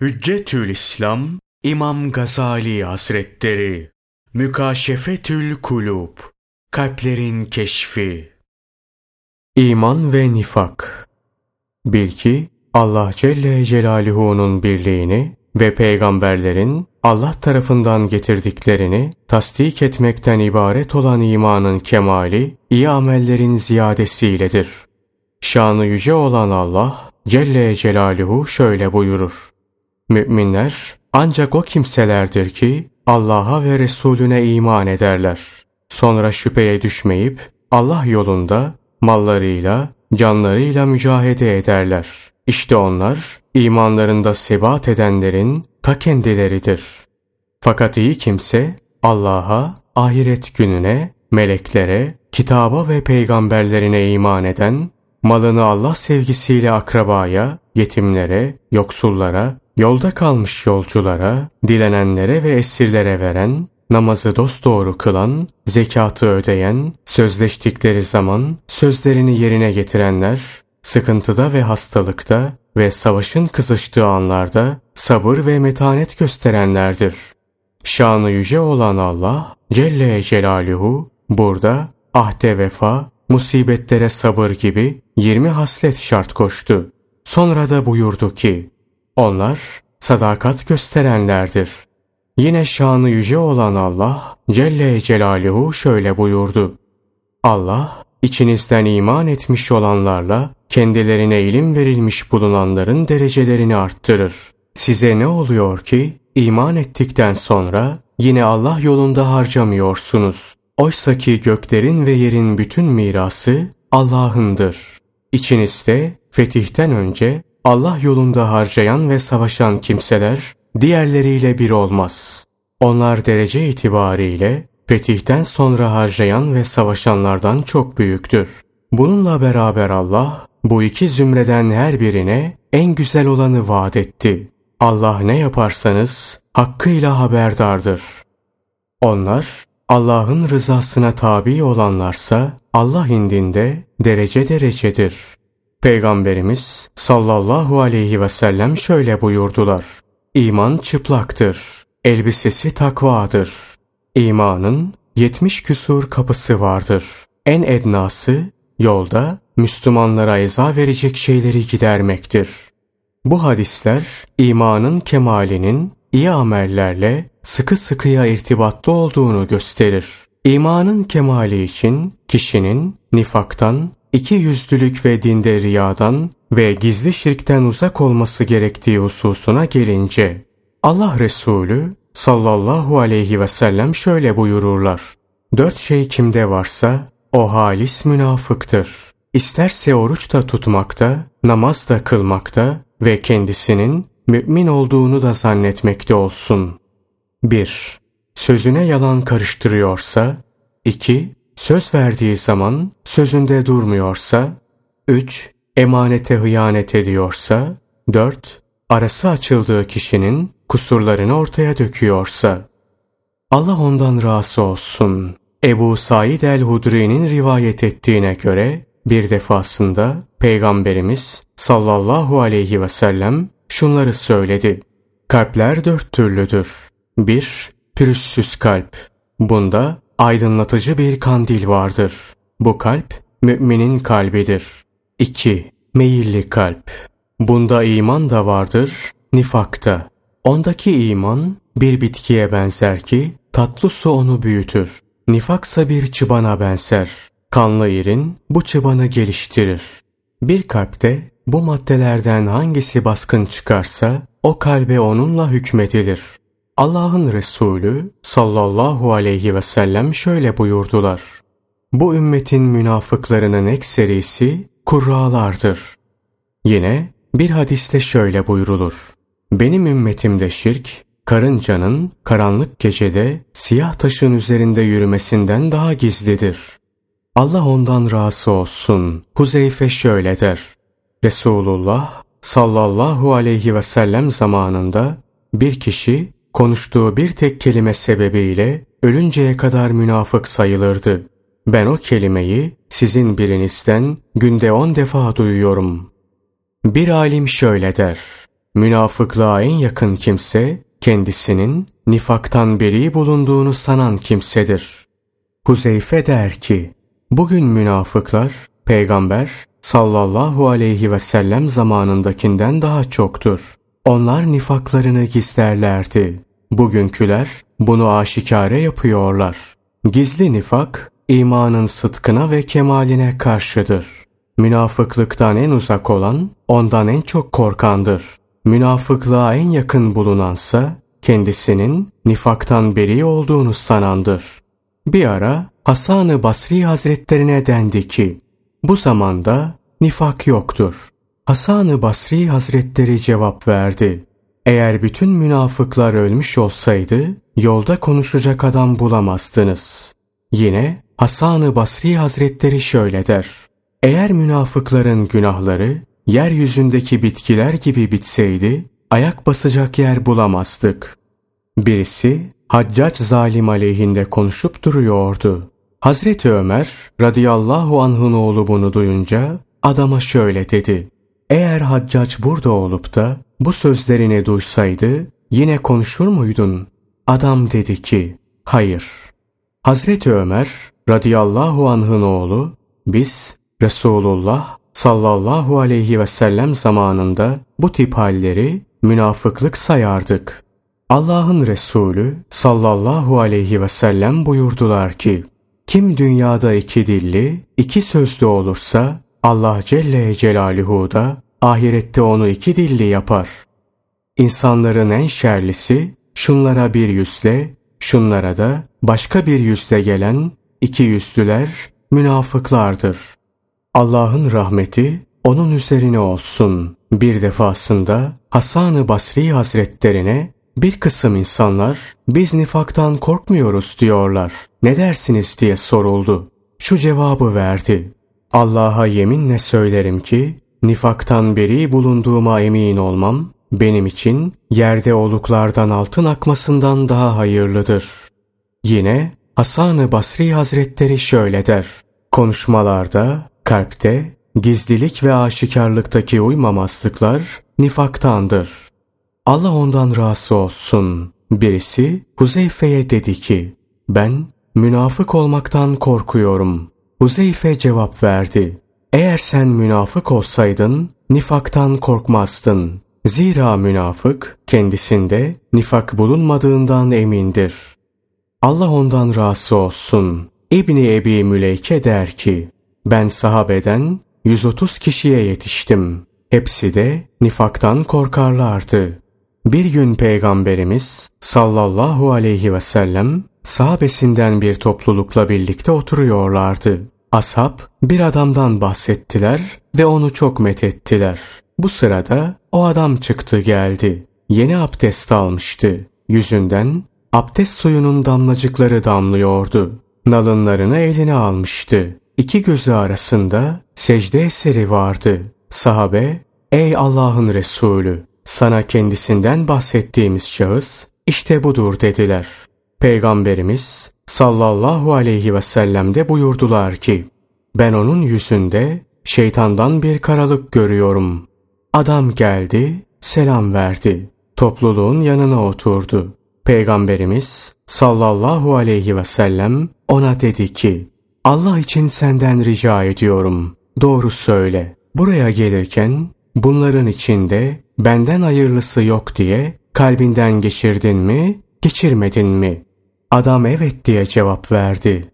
Hüccetül İslam İmam Gazali Hazretleri Mükaşefetül Kulub Kalplerin Keşfi İman ve Nifak Bil ki Allah Celle Celaluhu'nun birliğini ve peygamberlerin Allah tarafından getirdiklerini tasdik etmekten ibaret olan imanın kemali, iyi amellerin ziyadesiyledir. Şanı yüce olan Allah Celle Celaluhu şöyle buyurur. Müminler ancak o kimselerdir ki Allah'a ve Resulüne iman ederler. Sonra şüpheye düşmeyip Allah yolunda mallarıyla, canlarıyla mücahede ederler. İşte onlar imanlarında sebat edenlerin ta kendileridir. Fakat iyi kimse Allah'a, ahiret gününe, meleklere, kitaba ve peygamberlerine iman eden, malını Allah sevgisiyle akrabaya, yetimlere, yoksullara, Yolda kalmış yolculara, dilenenlere ve esirlere veren, namazı dosdoğru kılan, zekatı ödeyen, sözleştikleri zaman sözlerini yerine getirenler, sıkıntıda ve hastalıkta ve savaşın kızıştığı anlarda sabır ve metanet gösterenlerdir. Şanı yüce olan Allah Celle Celaluhu burada ahde vefa, musibetlere sabır gibi 20 haslet şart koştu. Sonra da buyurdu ki, onlar sadakat gösterenlerdir. Yine şanı yüce olan Allah Celle Celaluhu şöyle buyurdu. Allah içinizden iman etmiş olanlarla kendilerine ilim verilmiş bulunanların derecelerini arttırır. Size ne oluyor ki iman ettikten sonra yine Allah yolunda harcamıyorsunuz. Oysa ki göklerin ve yerin bütün mirası Allah'ındır. İçinizde fetihten önce Allah yolunda harcayan ve savaşan kimseler diğerleriyle bir olmaz. Onlar derece itibariyle fetihten sonra harcayan ve savaşanlardan çok büyüktür. Bununla beraber Allah bu iki zümreden her birine en güzel olanı vaat etti. Allah ne yaparsanız hakkıyla haberdardır. Onlar Allah'ın rızasına tabi olanlarsa Allah indinde derece derecedir. Peygamberimiz sallallahu aleyhi ve sellem şöyle buyurdular. İman çıplaktır. Elbisesi takvadır. İmanın yetmiş küsur kapısı vardır. En ednası yolda Müslümanlara eza verecek şeyleri gidermektir. Bu hadisler imanın kemalinin iyi amellerle sıkı sıkıya irtibatta olduğunu gösterir. İmanın kemali için kişinin nifaktan, iki yüzlülük ve dinde riyadan ve gizli şirkten uzak olması gerektiği hususuna gelince Allah Resulü sallallahu aleyhi ve sellem şöyle buyururlar. Dört şey kimde varsa o halis münafıktır. İsterse oruç da tutmakta, namaz da kılmakta ve kendisinin mümin olduğunu da zannetmekte olsun. 1. Sözüne yalan karıştırıyorsa 2 söz verdiği zaman sözünde durmuyorsa, 3. Emanete hıyanet ediyorsa, 4. Arası açıldığı kişinin kusurlarını ortaya döküyorsa. Allah ondan razı olsun. Ebu Said el-Hudri'nin rivayet ettiğine göre bir defasında Peygamberimiz sallallahu aleyhi ve sellem şunları söyledi. Kalpler dört türlüdür. 1. Pürüzsüz kalp. Bunda aydınlatıcı bir kandil vardır. Bu kalp müminin kalbidir. 2. Meyilli kalp. Bunda iman da vardır, nifakta. Ondaki iman bir bitkiye benzer ki tatlı su onu büyütür. Nifaksa bir çıbana benzer. Kanlı irin bu çıbanı geliştirir. Bir kalpte bu maddelerden hangisi baskın çıkarsa o kalbe onunla hükmedilir. Allah'ın Resulü sallallahu aleyhi ve sellem şöyle buyurdular. Bu ümmetin münafıklarının ekserisi kurralardır. Yine bir hadiste şöyle buyrulur. Benim ümmetimde şirk, karıncanın karanlık gecede siyah taşın üzerinde yürümesinden daha gizlidir. Allah ondan razı olsun. Huzeyfe şöyle der. Resulullah sallallahu aleyhi ve sellem zamanında bir kişi konuştuğu bir tek kelime sebebiyle ölünceye kadar münafık sayılırdı. Ben o kelimeyi sizin birinizden günde on defa duyuyorum. Bir alim şöyle der. Münafıklığa en yakın kimse kendisinin nifaktan beri bulunduğunu sanan kimsedir. Huzeyfe der ki, bugün münafıklar peygamber sallallahu aleyhi ve sellem zamanındakinden daha çoktur. Onlar nifaklarını gizlerlerdi. Bugünküler bunu aşikare yapıyorlar. Gizli nifak imanın sıtkına ve kemaline karşıdır. Münafıklıktan en uzak olan ondan en çok korkandır. Münafıklığa en yakın bulunansa kendisinin nifaktan beri olduğunu sanandır. Bir ara Hasan-ı Basri Hazretlerine dendi ki, bu zamanda nifak yoktur. Hasan-ı Basri Hazretleri cevap verdi. Eğer bütün münafıklar ölmüş olsaydı, yolda konuşacak adam bulamazdınız. Yine Hasan-ı Basri Hazretleri şöyle der. Eğer münafıkların günahları yeryüzündeki bitkiler gibi bitseydi, ayak basacak yer bulamazdık. Birisi Haccac zalim aleyhinde konuşup duruyordu. Hazreti Ömer radıyallahu anh'ın oğlu bunu duyunca adama şöyle dedi. Eğer Haccac burada olup da bu sözlerini duysaydı yine konuşur muydun? Adam dedi ki hayır. Hazreti Ömer radıyallahu anh'ın oğlu biz Resulullah sallallahu aleyhi ve sellem zamanında bu tip halleri münafıklık sayardık. Allah'ın Resulü sallallahu aleyhi ve sellem buyurdular ki, kim dünyada iki dilli, iki sözlü olursa Allah Celle Celaluhu da ahirette onu iki dilli yapar. İnsanların en şerlisi şunlara bir yüzle, şunlara da başka bir yüzle gelen iki yüzlüler münafıklardır. Allah'ın rahmeti onun üzerine olsun. Bir defasında Hasan-ı Basri Hazretlerine bir kısım insanlar biz nifaktan korkmuyoruz diyorlar. Ne dersiniz diye soruldu. Şu cevabı verdi. Allah'a yeminle söylerim ki nifaktan beri bulunduğuma emin olmam benim için yerde oluklardan altın akmasından daha hayırlıdır. Yine Hasan-ı Basri Hazretleri şöyle der. Konuşmalarda, kalpte, gizlilik ve aşikarlıktaki uymamazlıklar nifaktandır. Allah ondan razı olsun. Birisi Huzeyfe'ye dedi ki, ben münafık olmaktan korkuyorum. Huzeyfe cevap verdi. Eğer sen münafık olsaydın nifaktan korkmazdın. Zira münafık kendisinde nifak bulunmadığından emindir. Allah ondan razı olsun. İbni Ebi Müleyke der ki, ben sahabeden 130 kişiye yetiştim. Hepsi de nifaktan korkarlardı. Bir gün Peygamberimiz sallallahu aleyhi ve sellem sahabesinden bir toplulukla birlikte oturuyorlardı. Ashab bir adamdan bahsettiler ve onu çok methettiler. Bu sırada o adam çıktı geldi. Yeni abdest almıştı. Yüzünden abdest suyunun damlacıkları damlıyordu. Nalınlarını eline almıştı. İki gözü arasında secde eseri vardı. Sahabe, ey Allah'ın Resulü, sana kendisinden bahsettiğimiz şahıs işte budur dediler. Peygamberimiz sallallahu aleyhi ve sellem de buyurdular ki, ben onun yüzünde şeytandan bir karalık görüyorum. Adam geldi, selam verdi. Topluluğun yanına oturdu. Peygamberimiz sallallahu aleyhi ve sellem ona dedi ki, Allah için senden rica ediyorum. Doğru söyle. Buraya gelirken bunların içinde benden hayırlısı yok diye kalbinden geçirdin mi, geçirmedin mi? Adam evet diye cevap verdi.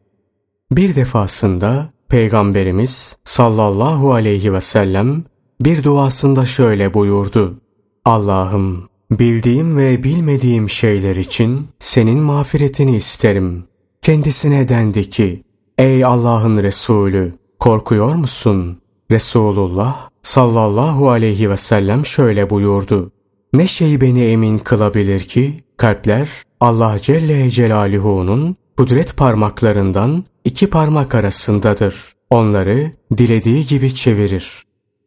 Bir defasında Peygamberimiz sallallahu aleyhi ve sellem bir duasında şöyle buyurdu. Allah'ım bildiğim ve bilmediğim şeyler için senin mağfiretini isterim. Kendisine dendi ki, ey Allah'ın Resulü korkuyor musun? Resulullah sallallahu aleyhi ve sellem şöyle buyurdu. Ne şey beni emin kılabilir ki kalpler Allah Celle Celaluhu'nun kudret parmaklarından iki parmak arasındadır. Onları dilediği gibi çevirir.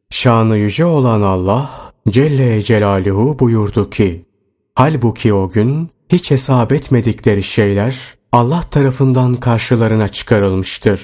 Şanı yüce olan Allah Celle Celaluhu buyurdu ki, Halbuki o gün hiç hesap etmedikleri şeyler Allah tarafından karşılarına çıkarılmıştır.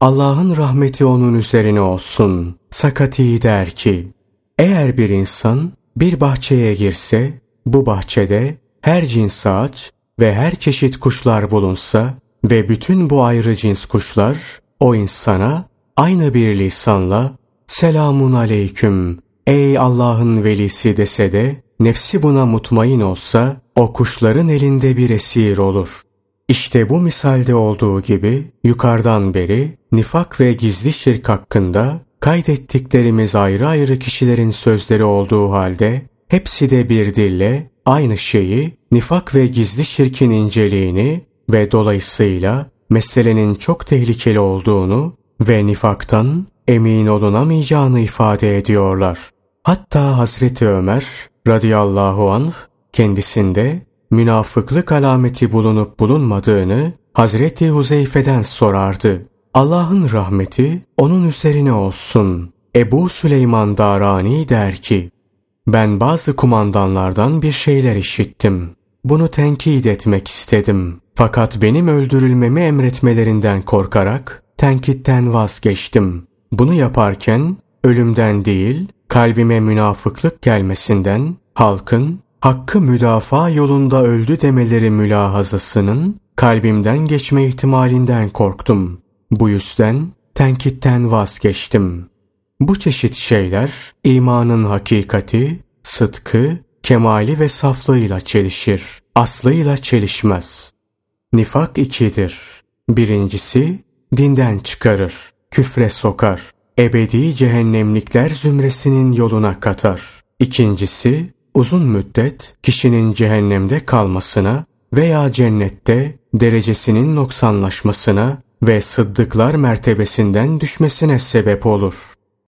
Allah'ın rahmeti onun üzerine olsun. Sakati der ki, eğer bir insan bir bahçeye girse, bu bahçede her cins ağaç ve her çeşit kuşlar bulunsa ve bütün bu ayrı cins kuşlar o insana aynı bir lisanla selamun aleyküm ey Allah'ın velisi dese de nefsi buna mutmain olsa o kuşların elinde bir esir olur. İşte bu misalde olduğu gibi yukarıdan beri nifak ve gizli şirk hakkında kaydettiklerimiz ayrı ayrı kişilerin sözleri olduğu halde hepsi de bir dille aynı şeyi nifak ve gizli şirkin inceliğini ve dolayısıyla meselenin çok tehlikeli olduğunu ve nifaktan emin olunamayacağını ifade ediyorlar. Hatta Hazreti Ömer radıyallahu anh kendisinde münafıklık alameti bulunup bulunmadığını Hazreti Huzeyfe'den sorardı. Allah'ın rahmeti onun üzerine olsun. Ebu Süleyman Darani der ki, ben bazı kumandanlardan bir şeyler işittim. Bunu tenkit etmek istedim. Fakat benim öldürülmemi emretmelerinden korkarak tenkitten vazgeçtim. Bunu yaparken ölümden değil, kalbime münafıklık gelmesinden, halkın hakkı müdafaa yolunda öldü demeleri mülahazasının kalbimden geçme ihtimalinden korktum. Bu yüzden tenkitten vazgeçtim. Bu çeşit şeyler imanın hakikati, sıdkı, kemali ve saflığıyla çelişir. Aslıyla çelişmez. Nifak ikidir. Birincisi dinden çıkarır, küfre sokar, ebedi cehennemlikler zümresinin yoluna katar. İkincisi uzun müddet kişinin cehennemde kalmasına veya cennette derecesinin noksanlaşmasına ve sıddıklar mertebesinden düşmesine sebep olur.